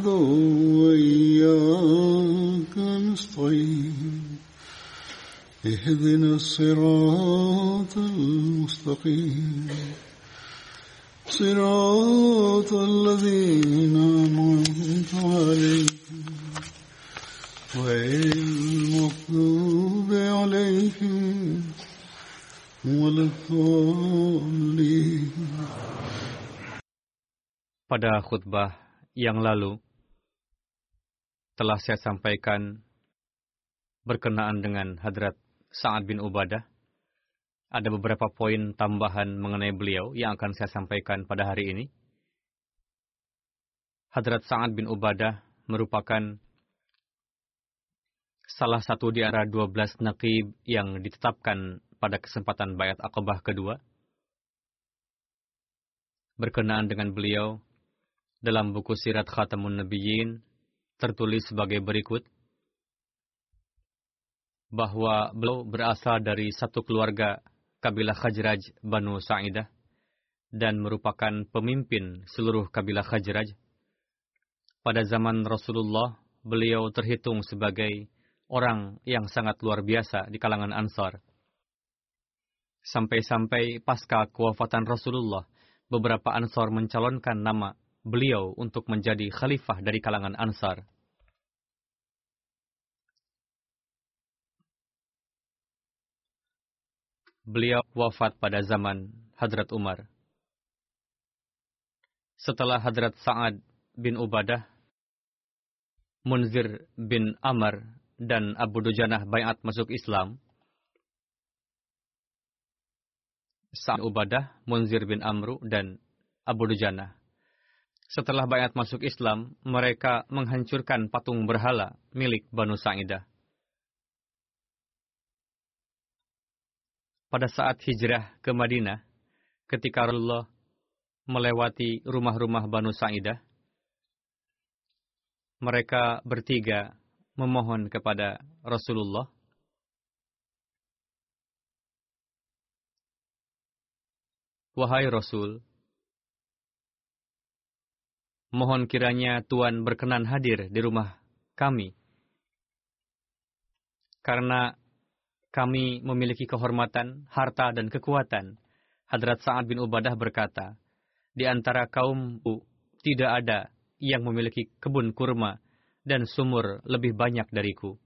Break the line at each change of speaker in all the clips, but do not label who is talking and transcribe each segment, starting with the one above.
نعبد وإياك نستعين اهدنا الصراط المستقيم صراط الذين أنعمت عليهم غير المغضوب عليهم ولا الضالين
Pada khutbah yang lalu telah saya sampaikan berkenaan dengan Hadrat Sa'ad bin Ubadah. Ada beberapa poin tambahan mengenai beliau yang akan saya sampaikan pada hari ini. Hadrat Sa'ad bin Ubadah merupakan salah satu di antara 12 naqib yang ditetapkan pada kesempatan Bayat Aqabah kedua. Berkenaan dengan beliau, dalam buku Sirat Khatamun Nabiyyin tertulis sebagai berikut bahwa beliau berasal dari satu keluarga kabilah Khajraj Banu Sa'idah dan merupakan pemimpin seluruh kabilah Khajraj. Pada zaman Rasulullah, beliau terhitung sebagai orang yang sangat luar biasa di kalangan Ansar. Sampai-sampai pasca kewafatan Rasulullah, beberapa Ansar mencalonkan nama beliau untuk menjadi khalifah dari kalangan Ansar. Beliau wafat pada zaman Hadrat Umar. Setelah Hadrat Sa'ad bin Ubadah, Munzir bin Amr, dan Abu Dujanah bayat masuk Islam, Sa'ad Ubadah, Munzir bin Amru, dan Abu Dujanah setelah bayat masuk Islam, mereka menghancurkan patung berhala milik Banu Sa'idah. Pada saat hijrah ke Madinah, ketika Rasulullah melewati rumah-rumah Banu Sa'idah, mereka bertiga memohon kepada Rasulullah Wahai Rasul, Mohon kiranya Tuhan berkenan hadir di rumah kami. Karena kami memiliki kehormatan, harta, dan kekuatan. Hadrat Sa'ad bin Ubadah berkata, di antara kaumku tidak ada yang memiliki kebun kurma dan sumur lebih banyak dariku.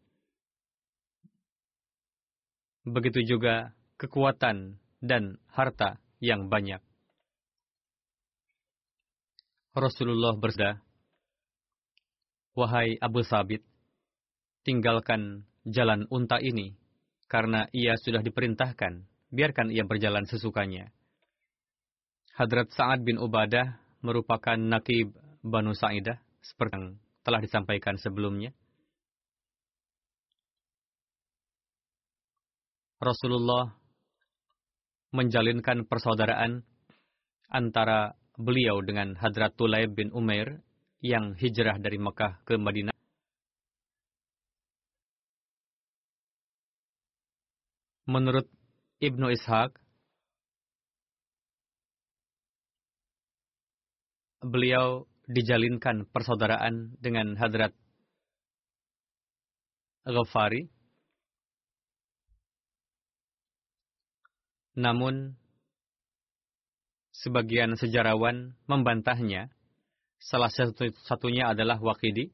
Begitu juga kekuatan dan harta yang banyak. Rasulullah bersabda, Wahai Abu Sabit, tinggalkan jalan unta ini, karena ia sudah diperintahkan, biarkan ia berjalan sesukanya. Hadrat Sa'ad bin Ubadah merupakan nakib Banu Sa'idah, seperti yang telah disampaikan sebelumnya. Rasulullah menjalinkan persaudaraan antara beliau dengan Hadrat Tulaib bin Umair yang hijrah dari Mekah ke Madinah. Menurut Ibnu Ishaq, beliau dijalinkan persaudaraan dengan Hadrat Ghafari. Namun, sebagian sejarawan membantahnya Salah satu satunya adalah Waqidi.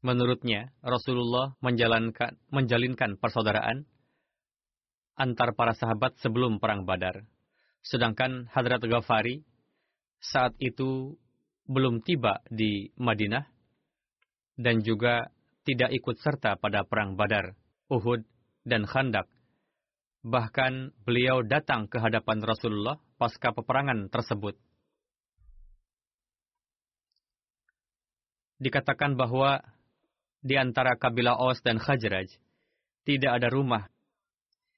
Menurutnya, Rasulullah menjalankan, menjalinkan persaudaraan antar para sahabat sebelum Perang Badar. Sedangkan Hadrat Ghafari saat itu belum tiba di Madinah dan juga tidak ikut serta pada Perang Badar, Uhud, dan Khandak. Bahkan beliau datang ke hadapan Rasulullah pasca peperangan tersebut. dikatakan bahwa di antara kabilah Aus dan Khajraj tidak ada rumah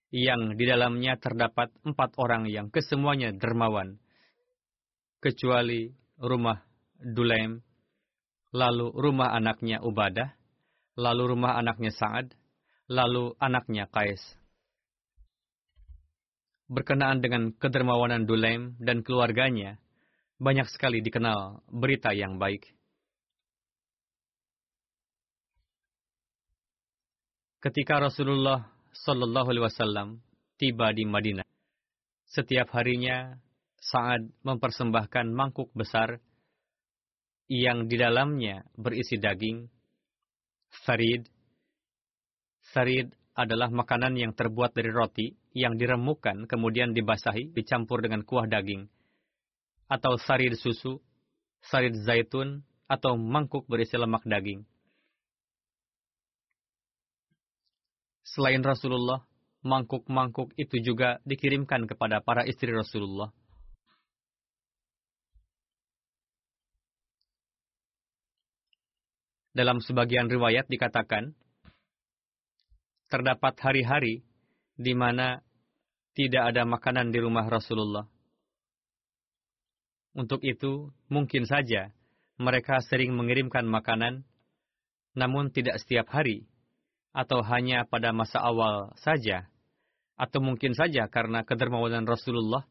yang di dalamnya terdapat empat orang yang kesemuanya dermawan, kecuali rumah Dulaim, lalu rumah anaknya Ubadah, lalu rumah anaknya Sa'ad, lalu anaknya Qais. Berkenaan dengan kedermawanan Dulaim dan keluarganya, banyak sekali dikenal berita yang baik. Ketika Rasulullah Shallallahu Alaihi Wasallam tiba di Madinah, setiap harinya Saad mempersembahkan mangkuk besar yang di dalamnya berisi daging, sarid. Sarid adalah makanan yang terbuat dari roti yang diremukkan kemudian dibasahi dicampur dengan kuah daging, atau sarid susu, sarid zaitun, atau mangkuk berisi lemak daging. Selain Rasulullah, mangkuk-mangkuk itu juga dikirimkan kepada para istri Rasulullah. Dalam sebagian riwayat dikatakan, terdapat hari-hari di mana tidak ada makanan di rumah Rasulullah. Untuk itu, mungkin saja mereka sering mengirimkan makanan, namun tidak setiap hari, atau hanya pada masa awal saja, atau mungkin saja karena kedermawanan Rasulullah,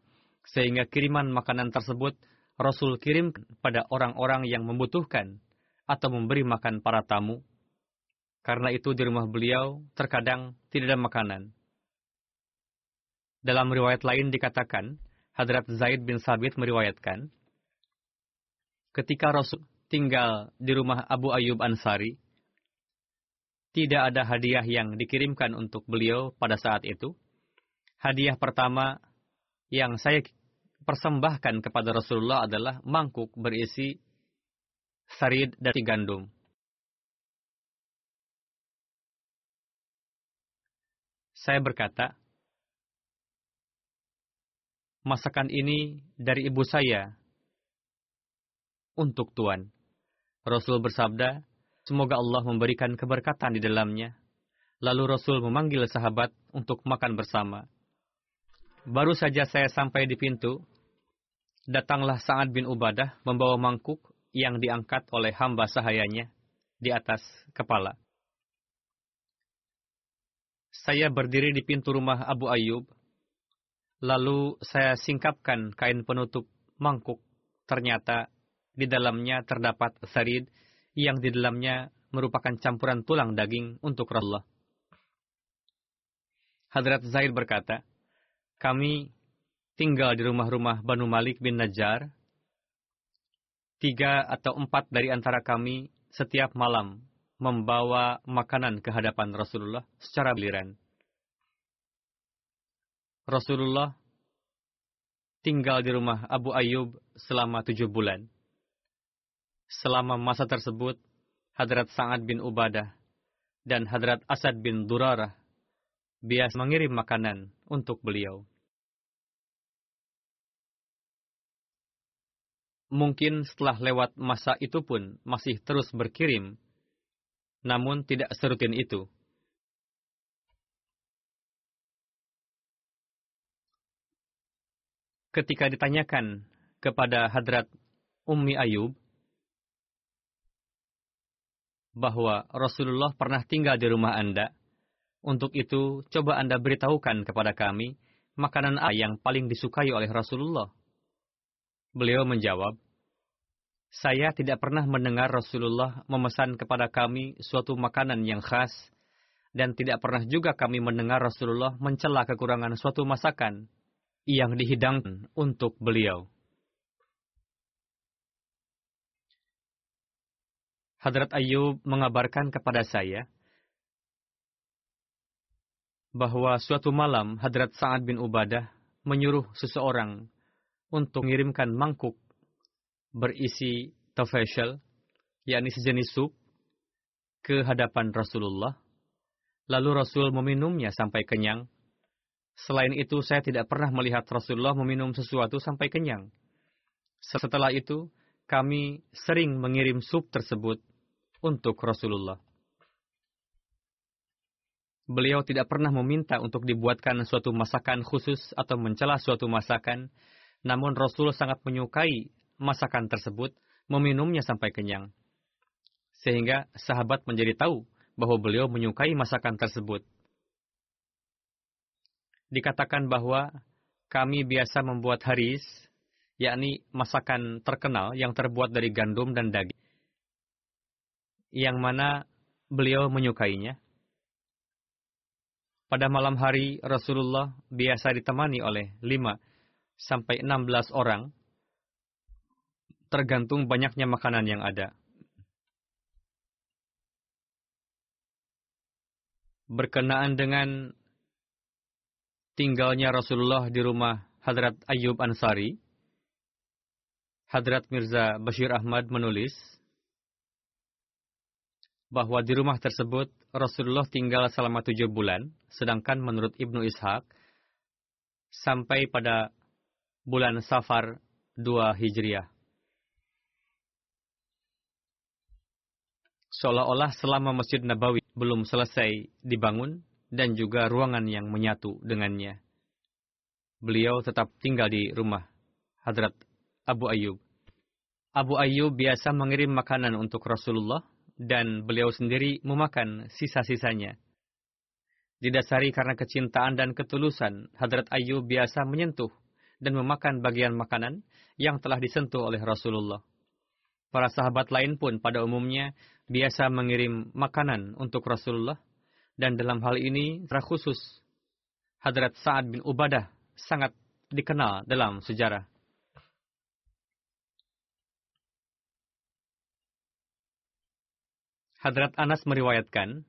sehingga kiriman makanan tersebut Rasul kirim pada orang-orang yang membutuhkan atau memberi makan para tamu. Karena itu di rumah beliau terkadang tidak ada makanan. Dalam riwayat lain dikatakan, Hadrat Zaid bin Sabit meriwayatkan, ketika Rasul tinggal di rumah Abu Ayyub Ansari, tidak ada hadiah yang dikirimkan untuk beliau pada saat itu. Hadiah pertama yang saya persembahkan kepada Rasulullah adalah mangkuk berisi sarid dan gandum. Saya berkata, masakan ini dari ibu saya untuk Tuan. Rasul bersabda, Semoga Allah memberikan keberkatan di dalamnya. Lalu Rasul memanggil sahabat untuk makan bersama. Baru saja saya sampai di pintu, datanglah Sa'ad bin Ubadah membawa mangkuk yang diangkat oleh hamba sahayanya di atas kepala. Saya berdiri di pintu rumah Abu Ayyub, lalu saya singkapkan kain penutup mangkuk. Ternyata di dalamnya terdapat sarid yang di dalamnya merupakan campuran tulang daging untuk Rasulullah. Hadrat Zaid berkata, kami tinggal di rumah-rumah Banu Malik bin Najjar. Tiga atau empat dari antara kami setiap malam membawa makanan ke hadapan Rasulullah secara giliran. Rasulullah tinggal di rumah Abu Ayyub selama tujuh bulan. Selama masa tersebut, Hadrat Sa'ad bin Ubadah dan Hadrat Asad bin Durarah biasa mengirim makanan untuk beliau. Mungkin setelah lewat masa itu pun masih terus berkirim, namun tidak serutin itu. Ketika ditanyakan kepada Hadrat Ummi Ayub, bahwa Rasulullah pernah tinggal di rumah Anda. Untuk itu, coba Anda beritahukan kepada kami makanan apa yang paling disukai oleh Rasulullah. Beliau menjawab, saya tidak pernah mendengar Rasulullah memesan kepada kami suatu makanan yang khas, dan tidak pernah juga kami mendengar Rasulullah mencela kekurangan suatu masakan yang dihidangkan untuk beliau. Hadrat Ayub mengabarkan kepada saya bahwa suatu malam Hadrat Sa'ad bin Ubadah menyuruh seseorang untuk mengirimkan mangkuk berisi tafashal, yakni sejenis sup, ke hadapan Rasulullah. Lalu Rasul meminumnya sampai kenyang. Selain itu, saya tidak pernah melihat Rasulullah meminum sesuatu sampai kenyang. Setelah itu, kami sering mengirim sup tersebut untuk Rasulullah. Beliau tidak pernah meminta untuk dibuatkan suatu masakan khusus atau mencela suatu masakan, namun Rasul sangat menyukai masakan tersebut, meminumnya sampai kenyang. Sehingga sahabat menjadi tahu bahwa beliau menyukai masakan tersebut. Dikatakan bahwa kami biasa membuat haris, yakni masakan terkenal yang terbuat dari gandum dan daging, yang mana beliau menyukainya. Pada malam hari Rasulullah biasa ditemani oleh lima sampai enam belas orang, tergantung banyaknya makanan yang ada. Berkenaan dengan tinggalnya Rasulullah di rumah Hadrat Ayyub Ansari, Hadrat Mirza Bashir Ahmad menulis, bahwa di rumah tersebut Rasulullah tinggal selama tujuh bulan, sedangkan menurut Ibnu Ishaq, sampai pada bulan Safar 2 Hijriah. Seolah-olah selama Masjid Nabawi belum selesai dibangun dan juga ruangan yang menyatu dengannya. Beliau tetap tinggal di rumah Hadrat Abu Ayyub. Abu Ayyub biasa mengirim makanan untuk Rasulullah dan beliau sendiri memakan sisa-sisanya. Didasari karena kecintaan dan ketulusan, Hadrat Ayub biasa menyentuh dan memakan bagian makanan yang telah disentuh oleh Rasulullah. Para sahabat lain pun pada umumnya biasa mengirim makanan untuk Rasulullah, dan dalam hal ini secara khusus Hadrat Sa'ad bin Ubadah sangat dikenal dalam sejarah. Hadrat Anas meriwayatkan,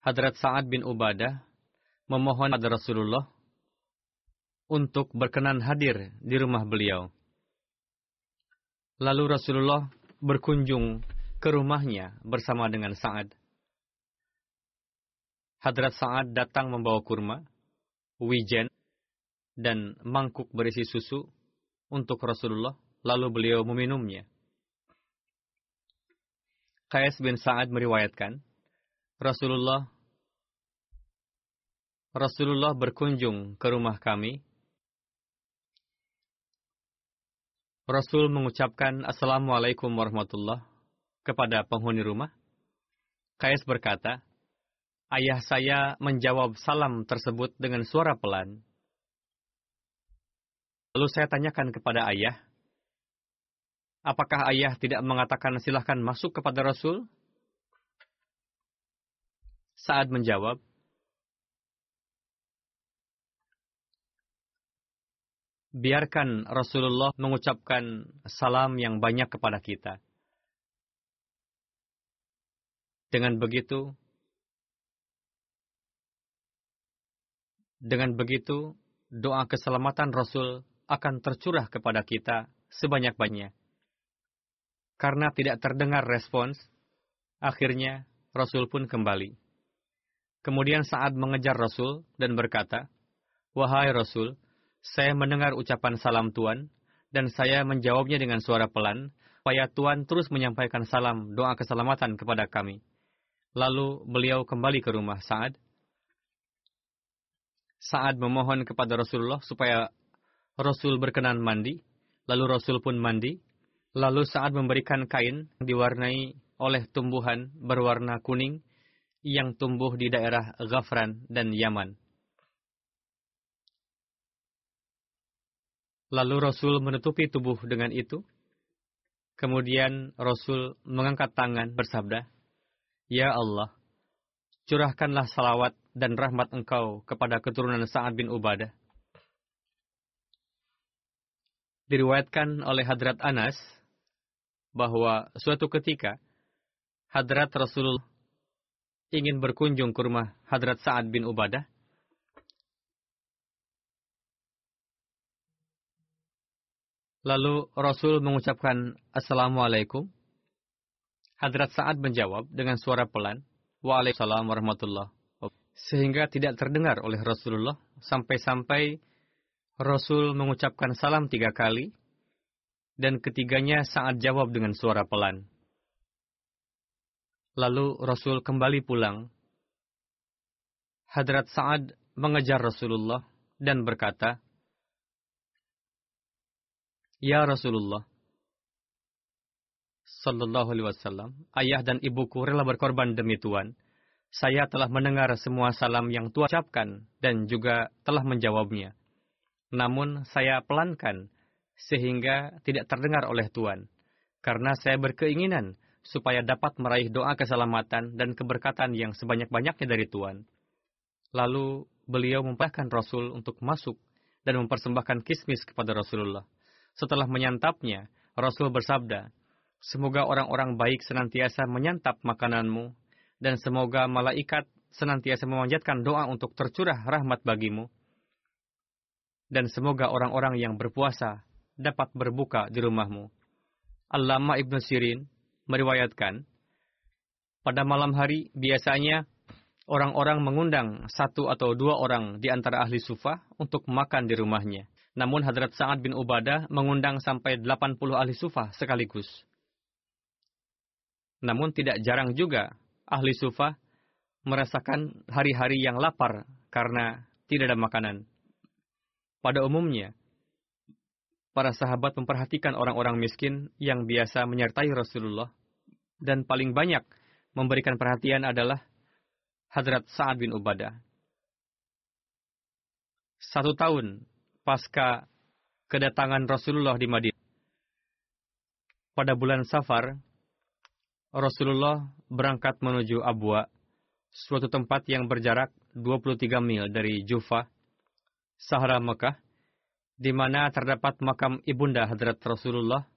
Hadrat Sa'ad bin Ubadah memohon pada Rasulullah untuk berkenan hadir di rumah beliau. Lalu Rasulullah berkunjung ke rumahnya bersama dengan Sa'ad. Hadrat Sa'ad datang membawa kurma, wijen, dan mangkuk berisi susu untuk Rasulullah, lalu beliau meminumnya. Qais bin Sa'ad meriwayatkan, Rasulullah Rasulullah berkunjung ke rumah kami. Rasul mengucapkan Assalamualaikum warahmatullah kepada penghuni rumah. Qais berkata, Ayah saya menjawab salam tersebut dengan suara pelan. Lalu saya tanyakan kepada ayah, Apakah ayah tidak mengatakan silahkan masuk kepada Rasul? Saat menjawab, biarkan Rasulullah mengucapkan salam yang banyak kepada kita. Dengan begitu, dengan begitu, doa keselamatan Rasul akan tercurah kepada kita sebanyak-banyaknya. Karena tidak terdengar respons, akhirnya Rasul pun kembali. Kemudian saat mengejar Rasul dan berkata, Wahai Rasul, saya mendengar ucapan salam Tuhan, dan saya menjawabnya dengan suara pelan, supaya Tuhan terus menyampaikan salam doa keselamatan kepada kami. Lalu beliau kembali ke rumah Sa'ad. Sa'ad memohon kepada Rasulullah supaya Rasul berkenan mandi, lalu Rasul pun mandi, Lalu saat memberikan kain diwarnai oleh tumbuhan berwarna kuning yang tumbuh di daerah Ghafran dan Yaman. Lalu Rasul menutupi tubuh dengan itu. Kemudian Rasul mengangkat tangan bersabda, Ya Allah, curahkanlah salawat dan rahmat engkau kepada keturunan Sa'ad bin Ubadah. Diriwayatkan oleh Hadrat Anas bahwa suatu ketika Hadrat Rasulullah ingin berkunjung ke rumah Hadrat Sa'ad bin Ubadah. Lalu Rasul mengucapkan Assalamualaikum. Hadrat Sa'ad menjawab dengan suara pelan, Waalaikumsalam warahmatullah. Sehingga tidak terdengar oleh Rasulullah sampai-sampai Rasul mengucapkan salam tiga kali, dan ketiganya saat jawab dengan suara pelan. Lalu Rasul kembali pulang. Hadrat Sa'ad mengejar Rasulullah dan berkata, Ya Rasulullah, Sallallahu Alaihi Wasallam, ayah dan ibuku rela berkorban demi Tuhan. Saya telah mendengar semua salam yang Tuhan ucapkan dan juga telah menjawabnya. Namun saya pelankan sehingga tidak terdengar oleh Tuhan. Karena saya berkeinginan supaya dapat meraih doa keselamatan dan keberkatan yang sebanyak-banyaknya dari Tuhan. Lalu beliau mempersilahkan Rasul untuk masuk dan mempersembahkan kismis kepada Rasulullah. Setelah menyantapnya, Rasul bersabda, Semoga orang-orang baik senantiasa menyantap makananmu, dan semoga malaikat senantiasa memanjatkan doa untuk tercurah rahmat bagimu. Dan semoga orang-orang yang berpuasa dapat berbuka di rumahmu. Allama Ibn Sirin meriwayatkan, pada malam hari biasanya orang-orang mengundang satu atau dua orang di antara ahli sufah untuk makan di rumahnya. Namun Hadrat Sa'ad bin Ubadah mengundang sampai 80 ahli sufah sekaligus. Namun tidak jarang juga ahli sufah merasakan hari-hari yang lapar karena tidak ada makanan. Pada umumnya, para sahabat memperhatikan orang-orang miskin yang biasa menyertai Rasulullah dan paling banyak memberikan perhatian adalah Hadrat Sa'ad bin Ubadah. Satu tahun pasca kedatangan Rasulullah di Madinah, pada bulan Safar, Rasulullah berangkat menuju Abwa, suatu tempat yang berjarak 23 mil dari Jufa, Sahara Mekah, di mana terdapat makam ibunda Hadrat Rasulullah,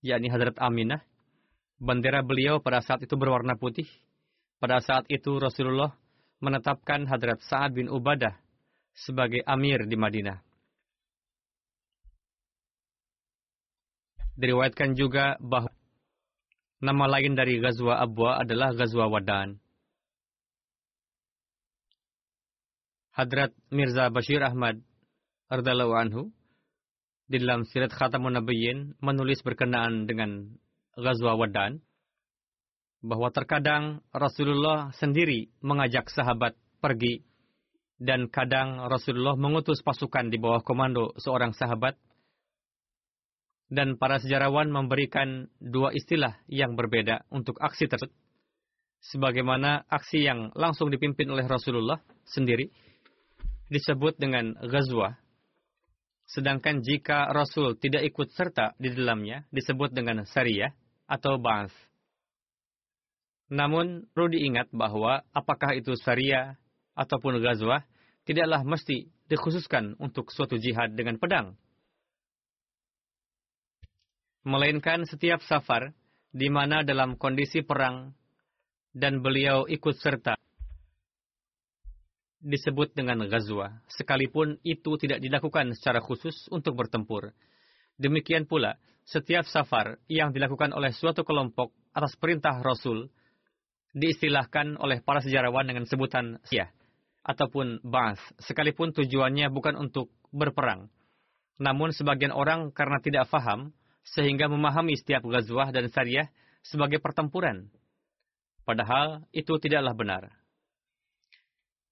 yakni Hadrat Aminah, Bendera beliau pada saat itu berwarna putih. Pada saat itu Rasulullah menetapkan Hadrat Sa'ad bin Ubadah sebagai amir di Madinah. Diriwayatkan juga bahwa nama lain dari Ghazwa Abwa adalah Ghazwa Wadan. Hadrat Mirza Bashir Ahmad Ardallahu anhu di dalam Sirat Khatamun Nabiyyin menulis berkenaan dengan Ghazwa Wadan, bahwa terkadang Rasulullah sendiri mengajak sahabat pergi, dan kadang Rasulullah mengutus pasukan di bawah komando seorang sahabat, dan para sejarawan memberikan dua istilah yang berbeda untuk aksi tersebut. Sebagaimana aksi yang langsung dipimpin oleh Rasulullah sendiri disebut dengan Ghazwa, sedangkan jika Rasul tidak ikut serta di dalamnya disebut dengan Sariyah atau Ba'ath. Namun, perlu diingat bahwa apakah itu syariah ataupun ghazwah, tidaklah mesti dikhususkan untuk suatu jihad dengan pedang. Melainkan setiap safar, di mana dalam kondisi perang, dan beliau ikut serta, disebut dengan ghazwah, sekalipun itu tidak dilakukan secara khusus untuk bertempur. Demikian pula, setiap safar yang dilakukan oleh suatu kelompok atas perintah Rasul diistilahkan oleh para sejarawan dengan sebutan siyah ataupun ba'as, sekalipun tujuannya bukan untuk berperang. Namun sebagian orang karena tidak faham, sehingga memahami setiap ghazwah dan syariah sebagai pertempuran. Padahal itu tidaklah benar.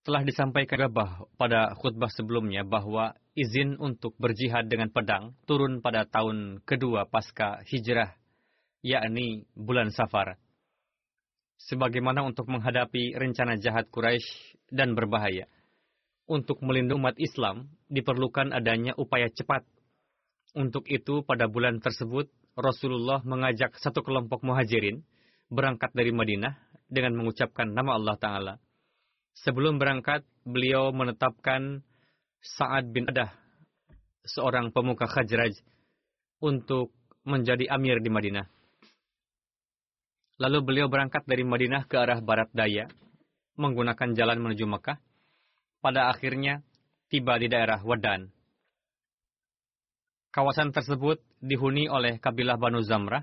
Telah disampaikan pada khutbah sebelumnya bahwa izin untuk berjihad dengan pedang turun pada tahun kedua pasca hijrah, yakni bulan Safar. Sebagaimana untuk menghadapi rencana jahat Quraisy dan berbahaya. Untuk melindungi umat Islam, diperlukan adanya upaya cepat. Untuk itu, pada bulan tersebut, Rasulullah mengajak satu kelompok muhajirin berangkat dari Madinah dengan mengucapkan nama Allah Ta'ala. Sebelum berangkat, beliau menetapkan Sa'ad bin Adah, seorang pemuka Khajraj, untuk menjadi amir di Madinah. Lalu beliau berangkat dari Madinah ke arah barat daya, menggunakan jalan menuju Mekah. Pada akhirnya, tiba di daerah Wadan. Kawasan tersebut dihuni oleh kabilah Banu Zamrah.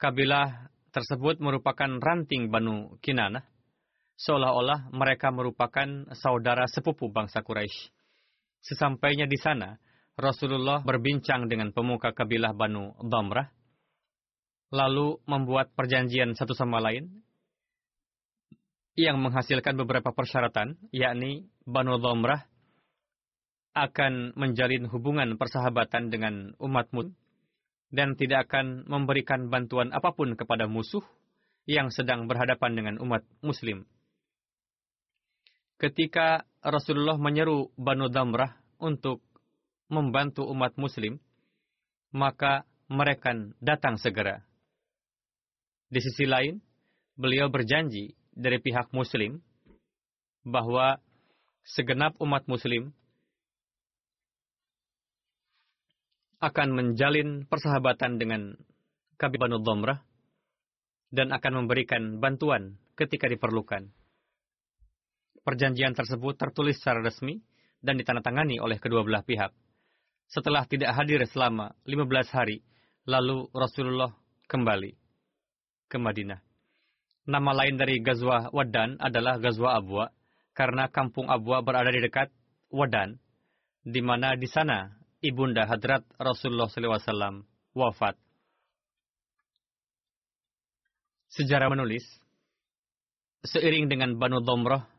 Kabilah tersebut merupakan ranting Banu Kinanah, seolah-olah mereka merupakan saudara sepupu bangsa Quraisy. Sesampainya di sana, Rasulullah berbincang dengan pemuka kabilah Banu Damrah, lalu membuat perjanjian satu sama lain yang menghasilkan beberapa persyaratan, yakni Banu Damrah akan menjalin hubungan persahabatan dengan umat Muslim dan tidak akan memberikan bantuan apa pun kepada musuh yang sedang berhadapan dengan umat Muslim. Ketika Rasulullah menyeru Banu Damrah untuk membantu umat Muslim, maka mereka datang segera. Di sisi lain, beliau berjanji dari pihak Muslim bahwa segenap umat Muslim akan menjalin persahabatan dengan Kabi Banu Dhamrah dan akan memberikan bantuan ketika diperlukan. Perjanjian tersebut tertulis secara resmi dan ditandatangani oleh kedua belah pihak. Setelah tidak hadir selama 15 hari, lalu Rasulullah kembali ke Madinah. Nama lain dari Gazwa Wadan adalah Gazwa Abwa, karena kampung Abwa berada di dekat Wadan, di mana di sana ibunda hadrat Rasulullah SAW wafat. Sejarah menulis, seiring dengan Banu Domroh,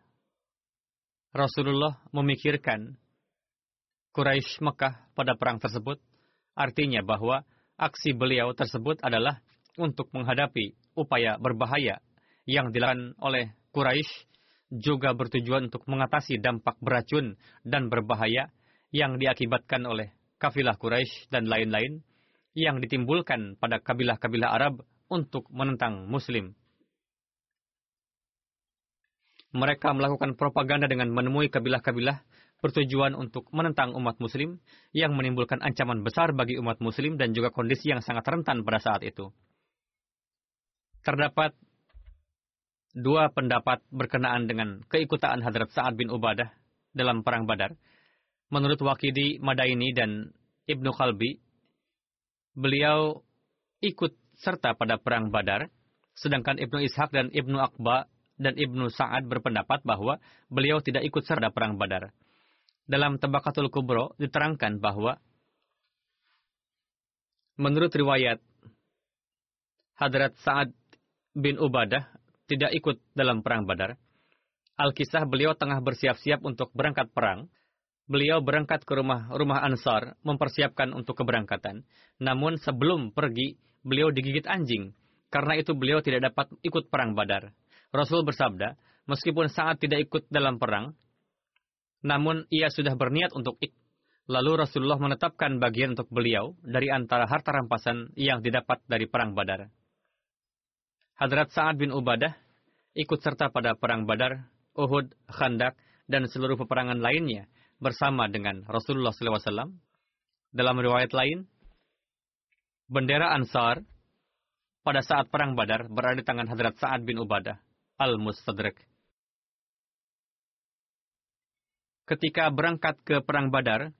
Rasulullah memikirkan Quraisy Mekah pada perang tersebut, artinya bahwa aksi beliau tersebut adalah untuk menghadapi upaya berbahaya yang dilakukan oleh Quraisy juga bertujuan untuk mengatasi dampak beracun dan berbahaya yang diakibatkan oleh kafilah Quraisy dan lain-lain yang ditimbulkan pada kabilah-kabilah Arab untuk menentang Muslim. Mereka melakukan propaganda dengan menemui kabilah-kabilah bertujuan untuk menentang umat Muslim yang menimbulkan ancaman besar bagi umat Muslim dan juga kondisi yang sangat rentan pada saat itu. Terdapat dua pendapat berkenaan dengan keikutaan Hadrat Sa'ad bin Ubadah dalam Perang Badar menurut Wakidi Madaini dan Ibnu Khalbi, beliau ikut serta pada perang Badar, sedangkan Ibnu Ishaq dan Ibnu Akba dan Ibnu Sa'ad berpendapat bahwa beliau tidak ikut serta perang Badar. Dalam Tabakatul Kubro diterangkan bahwa menurut riwayat Hadrat Sa'ad bin Ubadah tidak ikut dalam perang Badar. Alkisah beliau tengah bersiap-siap untuk berangkat perang beliau berangkat ke rumah rumah Ansar mempersiapkan untuk keberangkatan. Namun sebelum pergi, beliau digigit anjing. Karena itu beliau tidak dapat ikut perang Badar. Rasul bersabda, meskipun saat tidak ikut dalam perang, namun ia sudah berniat untuk ikut. Lalu Rasulullah menetapkan bagian untuk beliau dari antara harta rampasan yang didapat dari perang Badar. Hadrat Sa'ad bin Ubadah ikut serta pada perang Badar, Uhud, Khandak, dan seluruh peperangan lainnya bersama dengan Rasulullah SAW. Dalam riwayat lain, bendera Ansar pada saat perang Badar berada di tangan Hadrat Sa'ad bin Ubadah al-Mustadrak. Ketika berangkat ke perang Badar,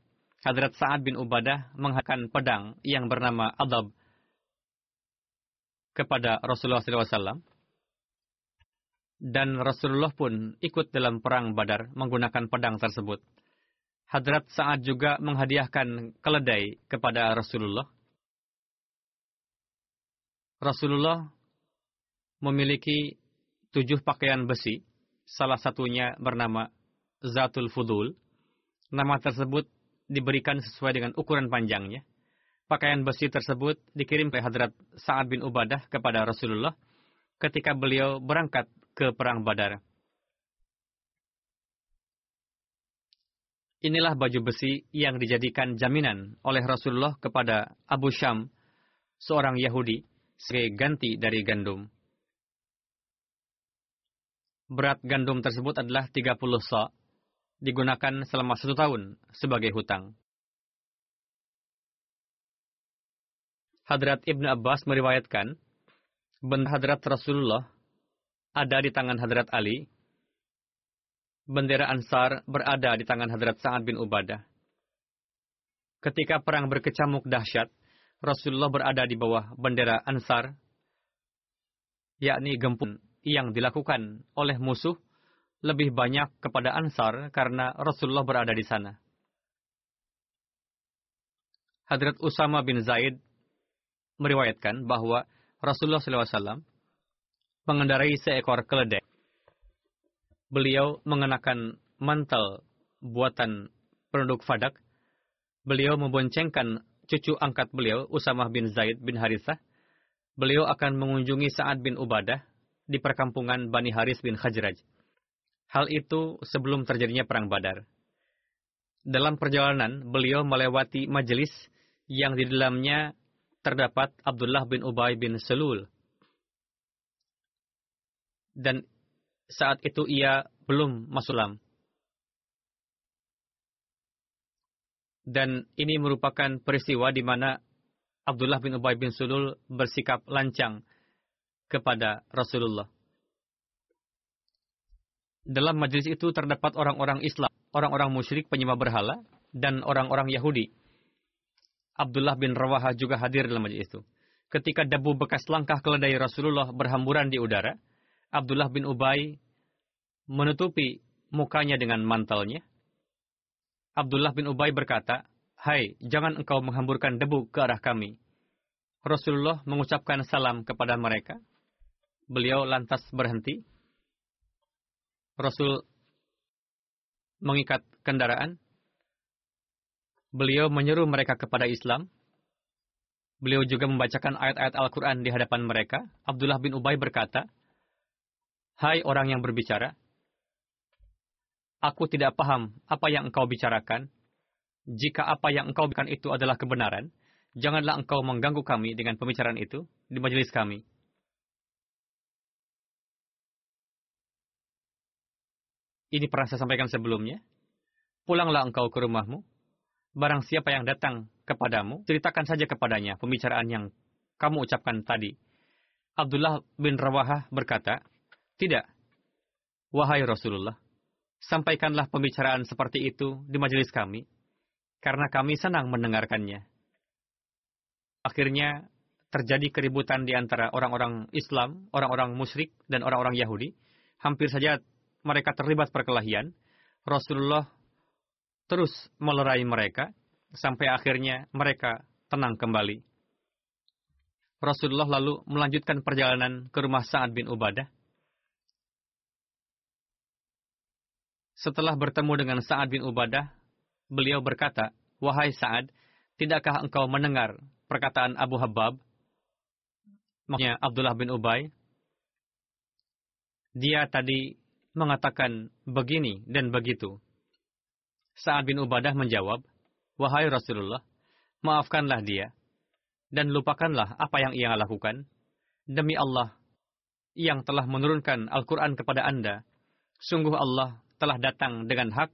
Hadrat Sa'ad bin Ubadah menghakan pedang yang bernama Adab kepada Rasulullah SAW. Dan Rasulullah pun ikut dalam perang Badar menggunakan pedang tersebut. Hadrat Sa'ad juga menghadiahkan keledai kepada Rasulullah. Rasulullah memiliki tujuh pakaian besi, salah satunya bernama Zatul Fudul. Nama tersebut diberikan sesuai dengan ukuran panjangnya. Pakaian besi tersebut dikirim ke Hadrat Sa'ad bin Ubadah kepada Rasulullah ketika beliau berangkat ke Perang Badar. Inilah baju besi yang dijadikan jaminan oleh Rasulullah kepada Abu Syam, seorang Yahudi, sebagai ganti dari gandum. Berat gandum tersebut adalah 30 sa, digunakan selama satu tahun sebagai hutang. Hadrat Ibn Abbas meriwayatkan, bendera Hadrat Rasulullah ada di tangan Hadrat Ali. Bendera Ansar berada di tangan Hadrat Sa'ad bin Ubadah. Ketika perang berkecamuk dahsyat, Rasulullah berada di bawah bendera Ansar, yakni gempun yang dilakukan oleh musuh lebih banyak kepada Ansar karena Rasulullah berada di sana. Hadrat Usama bin Zaid meriwayatkan bahwa Rasulullah SAW mengendarai seekor keledai. Beliau mengenakan mantel buatan penduduk Fadak. Beliau memboncengkan cucu angkat beliau, Usamah bin Zaid bin Harithah. Beliau akan mengunjungi Sa'ad bin Ubadah di perkampungan Bani Haris bin Khajraj. Hal itu sebelum terjadinya Perang Badar. Dalam perjalanan, beliau melewati majelis yang di dalamnya terdapat Abdullah bin Ubay bin Selul. Dan saat itu ia belum masulam. Dan ini merupakan peristiwa di mana Abdullah bin Ubay bin Sulul bersikap lancang kepada Rasulullah. Dalam majelis itu terdapat orang-orang Islam, orang-orang musyrik penyembah berhala, dan orang-orang Yahudi Abdullah bin Rawaha juga hadir dalam majlis itu. Ketika debu bekas langkah keledai Rasulullah berhamburan di udara, Abdullah bin Ubay menutupi mukanya dengan mantelnya. Abdullah bin Ubay berkata, Hai, jangan engkau menghamburkan debu ke arah kami. Rasulullah mengucapkan salam kepada mereka. Beliau lantas berhenti. Rasul mengikat kendaraan Beliau menyeru mereka kepada Islam. Beliau juga membacakan ayat-ayat Al-Quran di hadapan mereka. Abdullah bin Ubay berkata, Hai orang yang berbicara, aku tidak paham apa yang engkau bicarakan. Jika apa yang engkau bicarakan itu adalah kebenaran, janganlah engkau mengganggu kami dengan pembicaraan itu di majelis kami. Ini pernah saya sampaikan sebelumnya. Pulanglah engkau ke rumahmu, barang siapa yang datang kepadamu, ceritakan saja kepadanya pembicaraan yang kamu ucapkan tadi. Abdullah bin Rawahah berkata, Tidak. Wahai Rasulullah, sampaikanlah pembicaraan seperti itu di majelis kami, karena kami senang mendengarkannya. Akhirnya, terjadi keributan di antara orang-orang Islam, orang-orang musyrik, dan orang-orang Yahudi. Hampir saja mereka terlibat perkelahian. Rasulullah terus melerai mereka sampai akhirnya mereka tenang kembali. Rasulullah lalu melanjutkan perjalanan ke rumah Sa'ad bin Ubadah. Setelah bertemu dengan Sa'ad bin Ubadah, beliau berkata, Wahai Sa'ad, tidakkah engkau mendengar perkataan Abu Habab, maksudnya Abdullah bin Ubay? Dia tadi mengatakan begini dan begitu. Sa'ad bin Ubadah menjawab, Wahai Rasulullah, maafkanlah dia, dan lupakanlah apa yang ia lakukan. Demi Allah, yang telah menurunkan Al-Quran kepada Anda, sungguh Allah telah datang dengan hak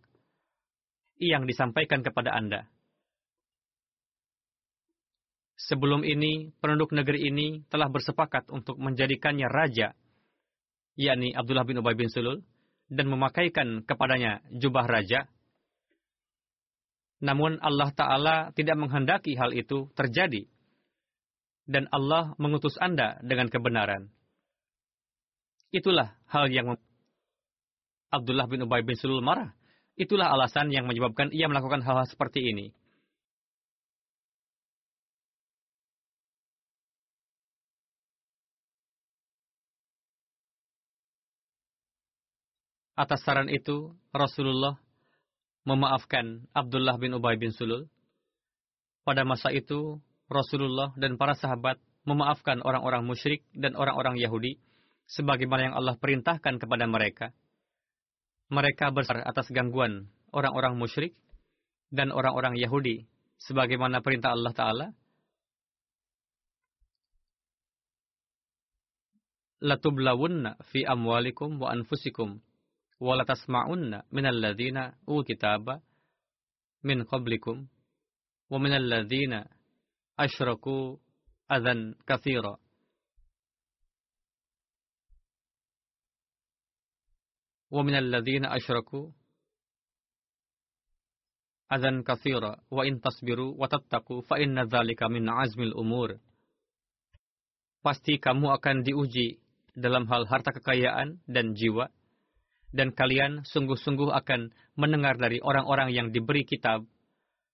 yang disampaikan kepada Anda. Sebelum ini, penduduk negeri ini telah bersepakat untuk menjadikannya raja, yakni Abdullah bin Ubay bin Sulul, dan memakaikan kepadanya jubah raja, namun Allah Ta'ala tidak menghendaki hal itu terjadi. Dan Allah mengutus Anda dengan kebenaran. Itulah hal yang Abdullah bin Ubay bin Sulul marah. Itulah alasan yang menyebabkan ia melakukan hal-hal seperti ini. Atas saran itu, Rasulullah memaafkan Abdullah bin Ubay bin Sulul. Pada masa itu, Rasulullah dan para sahabat memaafkan orang-orang musyrik dan orang-orang Yahudi sebagaimana yang Allah perintahkan kepada mereka. Mereka besar atas gangguan orang-orang musyrik dan orang-orang Yahudi sebagaimana perintah Allah Ta'ala. Latublawunna fi amwalikum wa anfusikum ولتسمعن من الذين أو كتاب من قبلكم ومن الذين أشركوا أذى كثيرا. ومن الذين أشركوا أذى كثيرا. وإن تصبروا وتتقوا فإن ذلك من عزم الأمور. Pasti kamu akan diuji dalam hal harta kekayaan dan jiwa. Dan kalian sungguh-sungguh akan mendengar dari orang-orang yang diberi kitab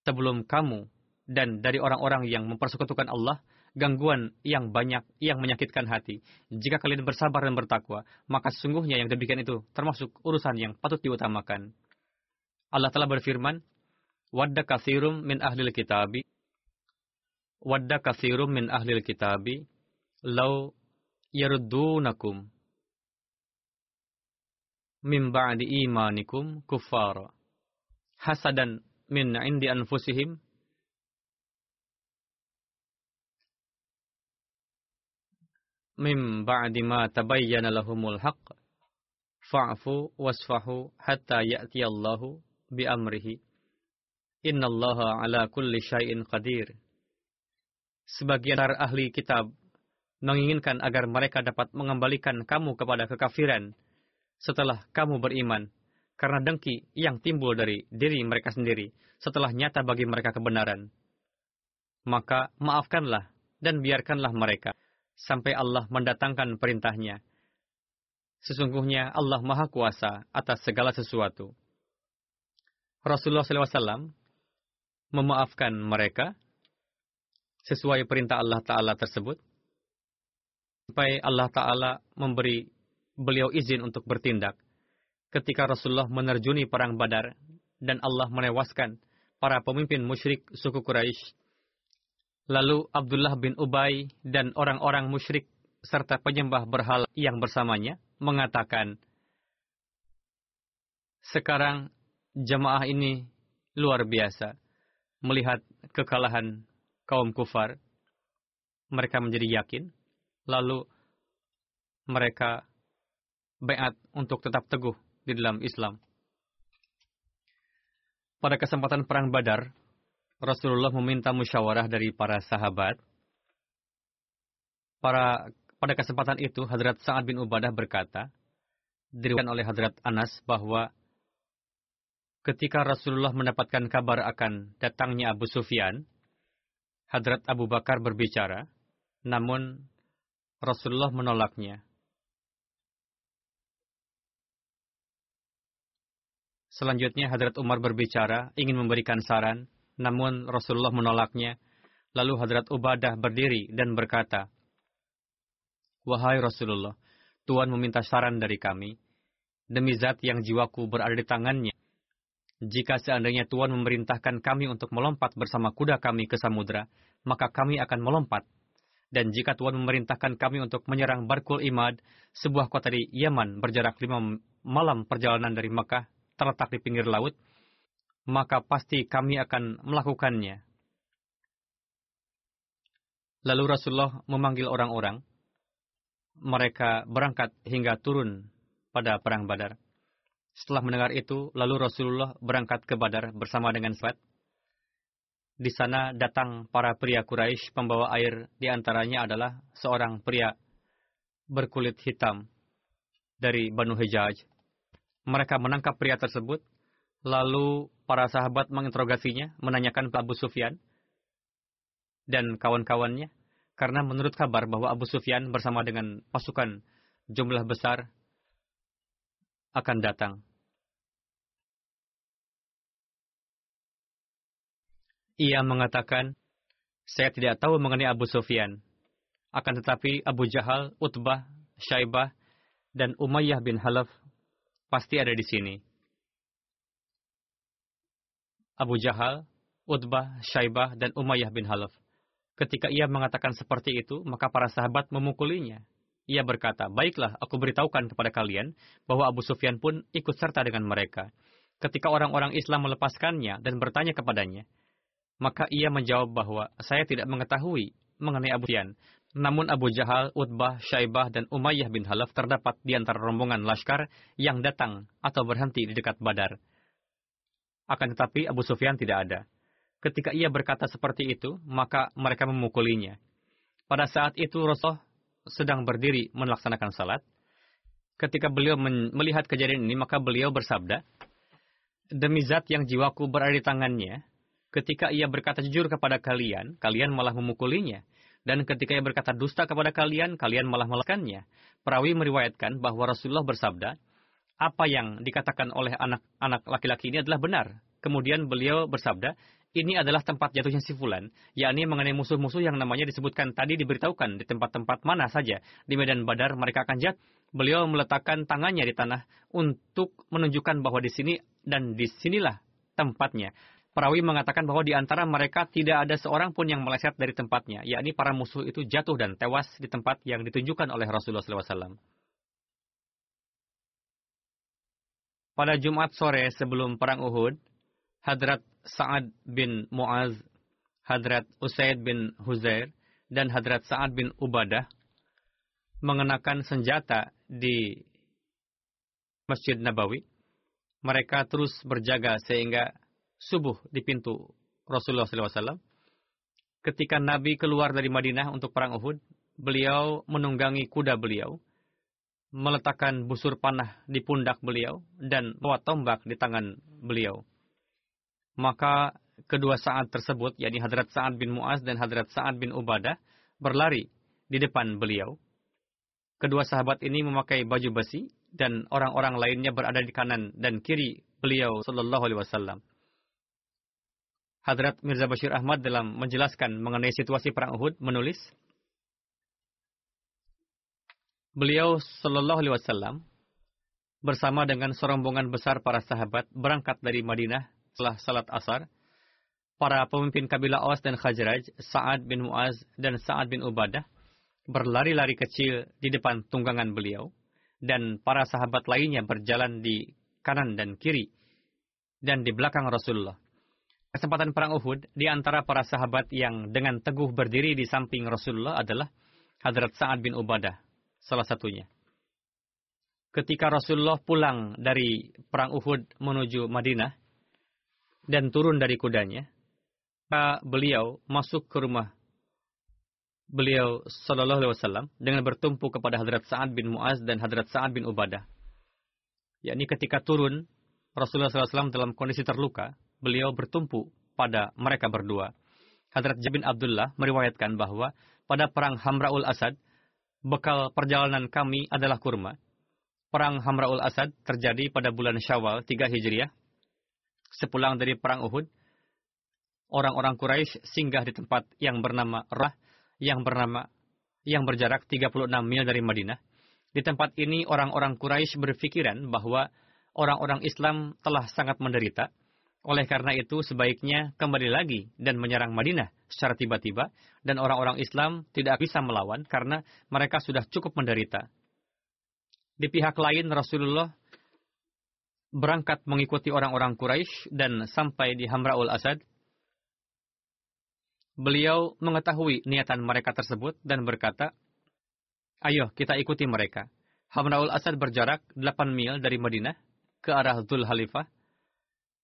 sebelum kamu dan dari orang-orang yang mempersekutukan Allah gangguan yang banyak yang menyakitkan hati. Jika kalian bersabar dan bertakwa, maka sesungguhnya yang demikian itu termasuk urusan yang patut diutamakan. Allah telah berfirman, Wadda kathirum min ahlil kitabi, Wadda kathirum min ahlil kitabi, Lau yaruddunakum min ba'di imanikum kuffara. Hasadan min indi anfusihim. Mim ba'di ma tabayyana lahumul haqq. Fa'fu wasfahu hatta ya'ti Allahu bi amrihi. Innallaha ala kulli syai'in qadir. Sebagian ahli kitab menginginkan agar mereka dapat mengembalikan kamu kepada kekafiran setelah kamu beriman karena dengki yang timbul dari diri mereka sendiri setelah nyata bagi mereka kebenaran maka maafkanlah dan biarkanlah mereka sampai Allah mendatangkan perintahnya. Sesungguhnya Allah Maha Kuasa atas segala sesuatu. Rasulullah SAW memaafkan mereka sesuai perintah Allah Ta'ala tersebut. Sampai Allah Ta'ala memberi beliau izin untuk bertindak. Ketika Rasulullah menerjuni perang badar dan Allah menewaskan para pemimpin musyrik suku Quraisy Lalu Abdullah bin Ubay dan orang-orang musyrik serta penyembah berhala yang bersamanya mengatakan, sekarang jemaah ini luar biasa melihat kekalahan kaum kufar. Mereka menjadi yakin, lalu mereka beat untuk tetap teguh di dalam Islam. Pada kesempatan perang Badar, Rasulullah meminta musyawarah dari para sahabat. Para, pada kesempatan itu, Hadrat Sa'ad bin Ubadah berkata, diriwayatkan oleh Hadrat Anas bahwa ketika Rasulullah mendapatkan kabar akan datangnya Abu Sufyan, Hadrat Abu Bakar berbicara, namun Rasulullah menolaknya. Selanjutnya Hadrat Umar berbicara, ingin memberikan saran, namun Rasulullah menolaknya. Lalu Hadrat Ubadah berdiri dan berkata, Wahai Rasulullah, Tuhan meminta saran dari kami. Demi zat yang jiwaku berada di tangannya. Jika seandainya Tuhan memerintahkan kami untuk melompat bersama kuda kami ke samudra, maka kami akan melompat. Dan jika Tuhan memerintahkan kami untuk menyerang Barkul Imad, sebuah kota di Yaman berjarak lima malam perjalanan dari Mekah, terletak di pinggir laut, maka pasti kami akan melakukannya. Lalu Rasulullah memanggil orang-orang. Mereka berangkat hingga turun pada perang Badar. Setelah mendengar itu, lalu Rasulullah berangkat ke Badar bersama dengan Sa'ad. Di sana datang para pria Quraisy pembawa air, di antaranya adalah seorang pria berkulit hitam dari Banu Hijaj. Mereka menangkap pria tersebut Lalu para sahabat menginterogasinya, menanyakan ke Abu Sufyan dan kawan-kawannya, karena menurut kabar bahwa Abu Sufyan bersama dengan pasukan jumlah besar akan datang. Ia mengatakan, saya tidak tahu mengenai Abu Sufyan. Akan tetapi Abu Jahal, Utbah, Syaibah, dan Umayyah bin Halaf pasti ada di sini. Abu Jahal, Utbah, Syaibah, dan Umayyah bin Halaf. Ketika ia mengatakan seperti itu, maka para sahabat memukulinya. Ia berkata, Baiklah, aku beritahukan kepada kalian bahwa Abu Sufyan pun ikut serta dengan mereka. Ketika orang-orang Islam melepaskannya dan bertanya kepadanya, maka ia menjawab bahwa saya tidak mengetahui mengenai Abu Sufyan. Namun Abu Jahal, Utbah, Syaibah, dan Umayyah bin Halaf terdapat di antara rombongan laskar yang datang atau berhenti di dekat Badar. Akan tetapi Abu Sufyan tidak ada. Ketika ia berkata seperti itu, maka mereka memukulinya. Pada saat itu Rasulullah sedang berdiri melaksanakan salat. Ketika beliau melihat kejadian ini, maka beliau bersabda, Demi zat yang jiwaku berada di tangannya, ketika ia berkata jujur kepada kalian, kalian malah memukulinya. Dan ketika ia berkata dusta kepada kalian, kalian malah melakukannya. Perawi meriwayatkan bahwa Rasulullah bersabda, apa yang dikatakan oleh anak-anak laki-laki ini adalah benar. Kemudian beliau bersabda, ini adalah tempat jatuhnya si fulan, yakni mengenai musuh-musuh yang namanya disebutkan tadi diberitahukan di tempat-tempat mana saja di medan Badar mereka akan jatuh. Beliau meletakkan tangannya di tanah untuk menunjukkan bahwa di sini dan di sinilah tempatnya. Perawi mengatakan bahwa di antara mereka tidak ada seorang pun yang meleset dari tempatnya, yakni para musuh itu jatuh dan tewas di tempat yang ditunjukkan oleh Rasulullah SAW. Pada Jumat sore sebelum Perang Uhud, Hadrat Sa'ad bin Mu'az, Hadrat Usaid bin Huzair, dan Hadrat Sa'ad bin Ubadah mengenakan senjata di Masjid Nabawi. Mereka terus berjaga sehingga subuh di pintu Rasulullah SAW. Ketika Nabi keluar dari Madinah untuk perang Uhud, beliau menunggangi kuda beliau, meletakkan busur panah di pundak beliau, dan bawa tombak di tangan beliau. Maka kedua saat tersebut, yakni Hadrat Sa'ad bin Mu'az dan Hadrat Sa'ad bin Ubadah, berlari di depan beliau. Kedua sahabat ini memakai baju besi dan orang-orang lainnya berada di kanan dan kiri beliau sallallahu alaihi wasallam. Hadrat Mirza Bashir Ahmad dalam menjelaskan mengenai situasi perang Uhud menulis Beliau sallallahu alaihi wasallam bersama dengan serombongan besar para sahabat berangkat dari Madinah setelah salat asar, para pemimpin kabilah Aus dan Khajraj, Sa'ad bin Mu'az dan Sa'ad bin Ubadah, berlari-lari kecil di depan tunggangan beliau, dan para sahabat lainnya berjalan di kanan dan kiri, dan di belakang Rasulullah. Kesempatan perang Uhud, di antara para sahabat yang dengan teguh berdiri di samping Rasulullah adalah Hadrat Sa'ad bin Ubadah, salah satunya. Ketika Rasulullah pulang dari perang Uhud menuju Madinah, dan turun dari kudanya, beliau masuk ke rumah beliau Sallallahu Alaihi Wasallam dengan bertumpu kepada Hadrat Sa'ad bin Muaz dan Hadrat Sa'ad bin Ubadah. Yakni ketika turun Rasulullah SAW dalam kondisi terluka, beliau bertumpu pada mereka berdua. Hadrat Jabin Abdullah meriwayatkan bahwa pada perang Hamraul Asad, bekal perjalanan kami adalah kurma. Perang Hamraul Asad terjadi pada bulan Syawal 3 Hijriah Sepulang dari perang Uhud, orang-orang Quraisy singgah di tempat yang bernama Rah, yang bernama yang berjarak 36 mil dari Madinah. Di tempat ini orang-orang Quraisy berpikiran bahwa orang-orang Islam telah sangat menderita. Oleh karena itu sebaiknya kembali lagi dan menyerang Madinah secara tiba-tiba dan orang-orang Islam tidak bisa melawan karena mereka sudah cukup menderita. Di pihak lain Rasulullah berangkat mengikuti orang-orang Quraisy dan sampai di Hamraul Asad. Beliau mengetahui niatan mereka tersebut dan berkata, Ayo kita ikuti mereka. Hamraul Asad berjarak 8 mil dari Madinah ke arah Dhul Halifah.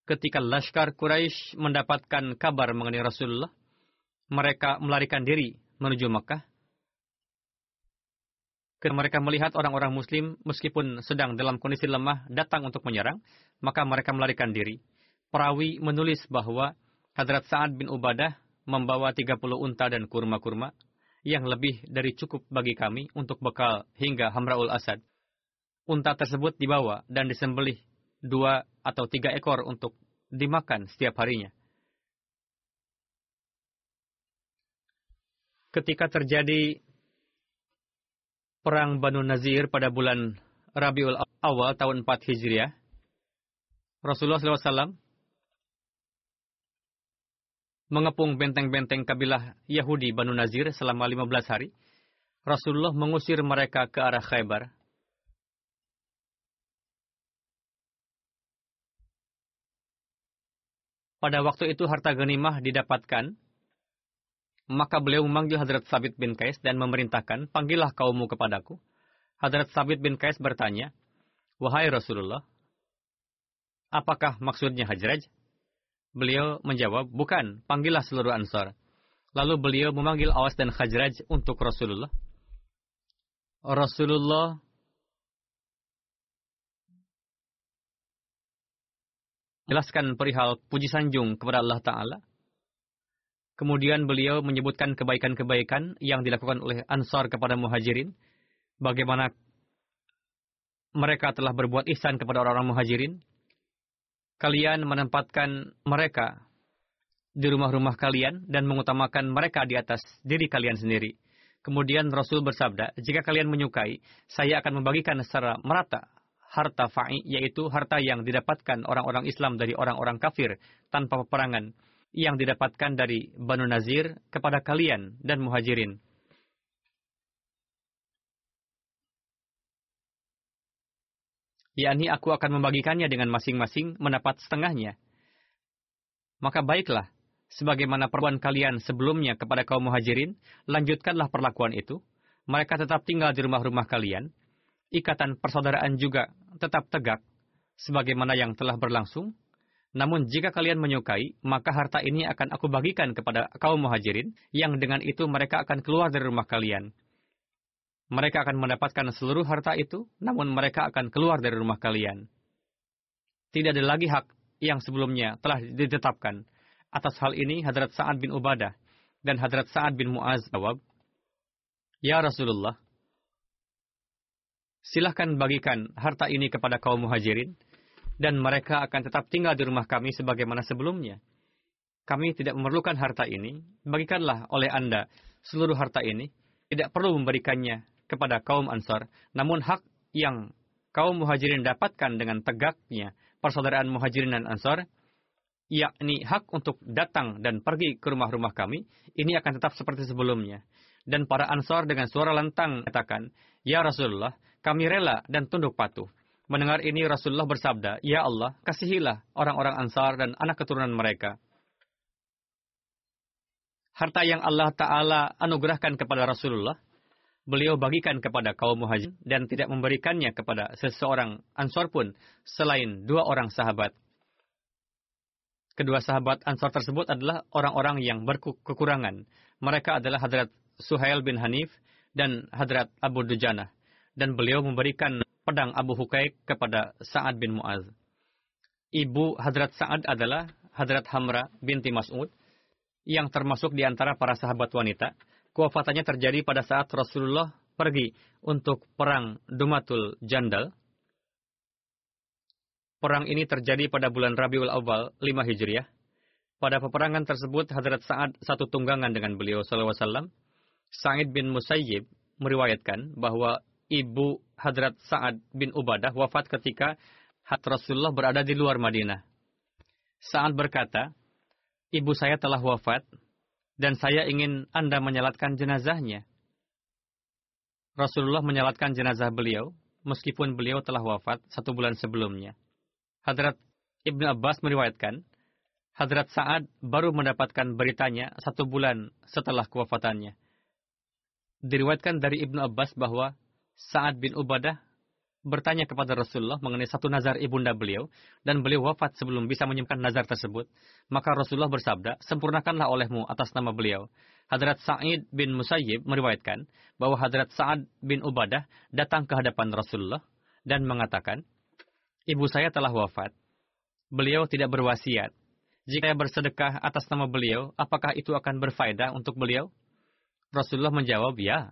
Ketika Laskar Quraisy mendapatkan kabar mengenai Rasulullah, mereka melarikan diri menuju Makkah Ketika mereka melihat orang-orang muslim meskipun sedang dalam kondisi lemah datang untuk menyerang, maka mereka melarikan diri. Perawi menulis bahwa Hadrat Sa'ad bin Ubadah membawa 30 unta dan kurma-kurma yang lebih dari cukup bagi kami untuk bekal hingga Hamraul Asad. Unta tersebut dibawa dan disembelih dua atau tiga ekor untuk dimakan setiap harinya. Ketika terjadi perang Banu Nazir pada bulan Rabiul Awal tahun 4 Hijriah, Rasulullah SAW mengepung benteng-benteng kabilah Yahudi Banu Nazir selama 15 hari. Rasulullah mengusir mereka ke arah Khaybar. Pada waktu itu harta genimah didapatkan maka beliau memanggil Hadrat Sabit bin Kais dan memerintahkan, panggillah kaummu kepadaku. Hadrat Sabit bin Kais bertanya, Wahai Rasulullah, apakah maksudnya Hajraj? Beliau menjawab, bukan, panggillah seluruh ansar. Lalu beliau memanggil Awas dan Khajraj untuk Rasulullah. Rasulullah jelaskan perihal puji sanjung kepada Allah Ta'ala. Kemudian beliau menyebutkan kebaikan-kebaikan yang dilakukan oleh Ansar kepada muhajirin. Bagaimana mereka telah berbuat ihsan kepada orang-orang muhajirin. Kalian menempatkan mereka di rumah-rumah kalian dan mengutamakan mereka di atas diri kalian sendiri. Kemudian Rasul bersabda, jika kalian menyukai, saya akan membagikan secara merata harta fa'i, yaitu harta yang didapatkan orang-orang Islam dari orang-orang kafir tanpa peperangan yang didapatkan dari Banu Nazir kepada kalian dan muhajirin. yakni aku akan membagikannya dengan masing-masing mendapat setengahnya. Maka baiklah, sebagaimana perbuatan kalian sebelumnya kepada kaum muhajirin, lanjutkanlah perlakuan itu. Mereka tetap tinggal di rumah-rumah kalian. Ikatan persaudaraan juga tetap tegak, sebagaimana yang telah berlangsung namun jika kalian menyukai, maka harta ini akan aku bagikan kepada kaum muhajirin, yang dengan itu mereka akan keluar dari rumah kalian. Mereka akan mendapatkan seluruh harta itu, namun mereka akan keluar dari rumah kalian. Tidak ada lagi hak yang sebelumnya telah ditetapkan. Atas hal ini, Hadrat Sa'ad bin Ubadah dan Hadrat Sa'ad bin Mu'az jawab, Ya Rasulullah, silahkan bagikan harta ini kepada kaum muhajirin, dan mereka akan tetap tinggal di rumah kami sebagaimana sebelumnya. Kami tidak memerlukan harta ini, bagikanlah oleh Anda seluruh harta ini, tidak perlu memberikannya kepada kaum Ansar, namun hak yang kaum muhajirin dapatkan dengan tegaknya persaudaraan muhajirin dan Ansar, yakni hak untuk datang dan pergi ke rumah-rumah kami, ini akan tetap seperti sebelumnya. Dan para Ansar dengan suara lantang katakan, Ya Rasulullah, kami rela dan tunduk patuh. Mendengar ini Rasulullah bersabda, Ya Allah, kasihilah orang-orang Ansar dan anak keturunan mereka. Harta yang Allah Ta'ala anugerahkan kepada Rasulullah, beliau bagikan kepada kaum muhajir dan tidak memberikannya kepada seseorang Ansar pun selain dua orang sahabat. Kedua sahabat Ansar tersebut adalah orang-orang yang berkekurangan. Mereka adalah Hadrat Suhail bin Hanif dan Hadrat Abu Dujana. Dan beliau memberikan pedang Abu Hukaik kepada Sa'ad bin Mu'az. Ibu Hadrat Sa'ad adalah Hadrat Hamra binti Mas'ud, yang termasuk di antara para sahabat wanita. Kewafatannya terjadi pada saat Rasulullah pergi untuk perang Dumatul Jandal. Perang ini terjadi pada bulan Rabiul Awal 5 Hijriah. Pada peperangan tersebut, Hadrat Sa'ad satu tunggangan dengan beliau SAW. Sa'id bin Musayyib meriwayatkan bahwa ibu Hadrat Sa'ad bin Ubadah wafat ketika Hadrat Rasulullah berada di luar Madinah. Sa'ad berkata, Ibu saya telah wafat, dan saya ingin Anda menyalatkan jenazahnya. Rasulullah menyalatkan jenazah beliau, meskipun beliau telah wafat satu bulan sebelumnya. Hadrat Ibn Abbas meriwayatkan, Hadrat Sa'ad baru mendapatkan beritanya satu bulan setelah kewafatannya. Diriwayatkan dari Ibnu Abbas bahwa Sa'ad bin Ubadah bertanya kepada Rasulullah mengenai satu nazar ibunda beliau, dan beliau wafat sebelum bisa menyimpan nazar tersebut. Maka Rasulullah bersabda, sempurnakanlah olehmu atas nama beliau. Hadrat Sa'id bin Musayyib meriwayatkan bahwa Hadrat Sa'ad bin Ubadah datang ke hadapan Rasulullah dan mengatakan, Ibu saya telah wafat. Beliau tidak berwasiat. Jika saya bersedekah atas nama beliau, apakah itu akan berfaedah untuk beliau? Rasulullah menjawab, ya.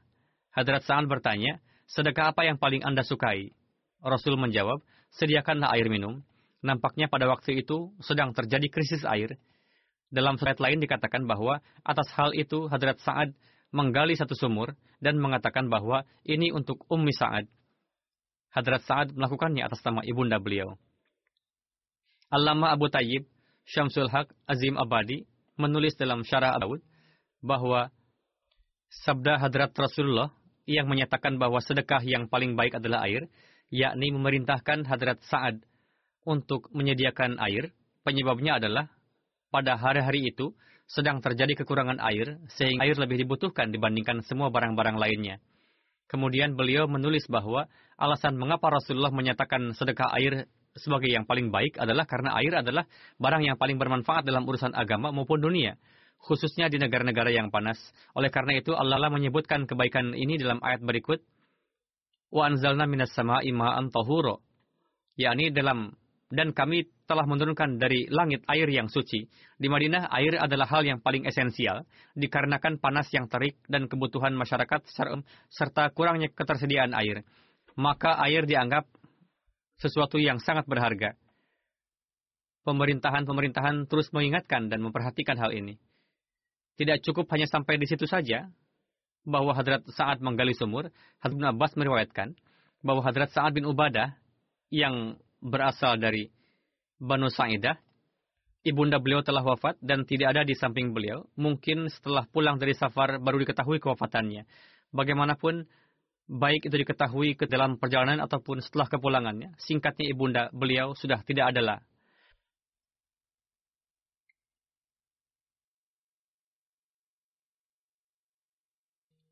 Hadrat Sa'ad bertanya, sedekah apa yang paling Anda sukai? Rasul menjawab, sediakanlah air minum. Nampaknya pada waktu itu sedang terjadi krisis air. Dalam surat lain dikatakan bahwa atas hal itu Hadrat Sa'ad menggali satu sumur dan mengatakan bahwa ini untuk Ummi Sa'ad. Hadrat Sa'ad melakukannya atas nama ibunda beliau. Allama Abu Tayyib, Syamsul Haq Azim Abadi, menulis dalam Syarah Daud bahwa sabda Hadrat Rasulullah yang menyatakan bahwa sedekah yang paling baik adalah air, yakni memerintahkan Hadrat Sa'ad untuk menyediakan air. Penyebabnya adalah pada hari-hari itu sedang terjadi kekurangan air, sehingga air lebih dibutuhkan dibandingkan semua barang-barang lainnya. Kemudian beliau menulis bahwa alasan mengapa Rasulullah menyatakan sedekah air sebagai yang paling baik adalah karena air adalah barang yang paling bermanfaat dalam urusan agama maupun dunia khususnya di negara-negara yang panas. Oleh karena itu Allah menyebutkan kebaikan ini dalam ayat berikut. Wa anzalna minas sama'i ma'an tahuro. yakni dalam dan kami telah menurunkan dari langit air yang suci. Di Madinah, air adalah hal yang paling esensial, dikarenakan panas yang terik dan kebutuhan masyarakat serta kurangnya ketersediaan air. Maka air dianggap sesuatu yang sangat berharga. Pemerintahan-pemerintahan terus mengingatkan dan memperhatikan hal ini. Tidak cukup hanya sampai di situ saja, bahwa Hadrat Sa'ad menggali sumur, Hadrat bin Abbas meriwayatkan bahwa Hadrat Sa'ad bin Ubadah yang berasal dari Banu Sa'idah, ibunda beliau telah wafat dan tidak ada di samping beliau. Mungkin setelah pulang dari safar baru diketahui kewafatannya. Bagaimanapun, baik itu diketahui ke dalam perjalanan ataupun setelah kepulangannya, singkatnya ibunda beliau sudah tidak adalah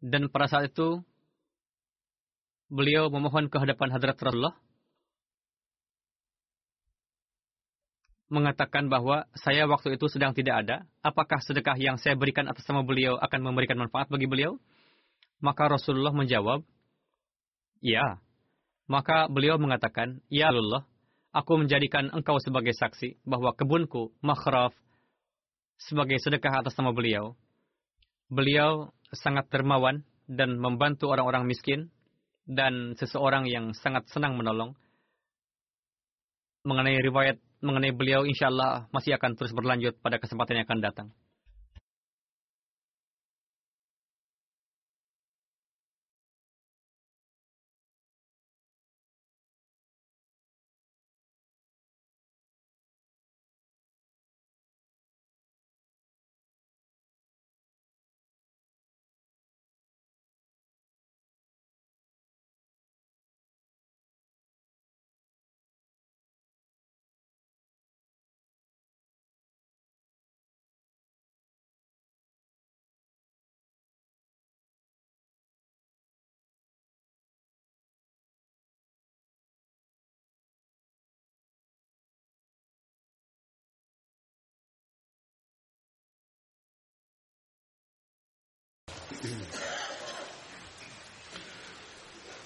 Dan pada saat itu, beliau memohon ke hadapan hadrat Rasulullah, mengatakan bahwa saya waktu itu sedang tidak ada. Apakah sedekah yang saya berikan atas nama beliau akan memberikan manfaat bagi beliau? Maka Rasulullah menjawab, Ya. Maka beliau mengatakan, Ya Allah, aku menjadikan engkau sebagai saksi bahwa kebunku, makhraf, sebagai sedekah atas nama beliau. Beliau sangat dermawan dan membantu orang-orang miskin dan seseorang yang sangat senang menolong. Mengenai riwayat mengenai beliau insya Allah masih akan terus berlanjut pada kesempatan yang akan datang.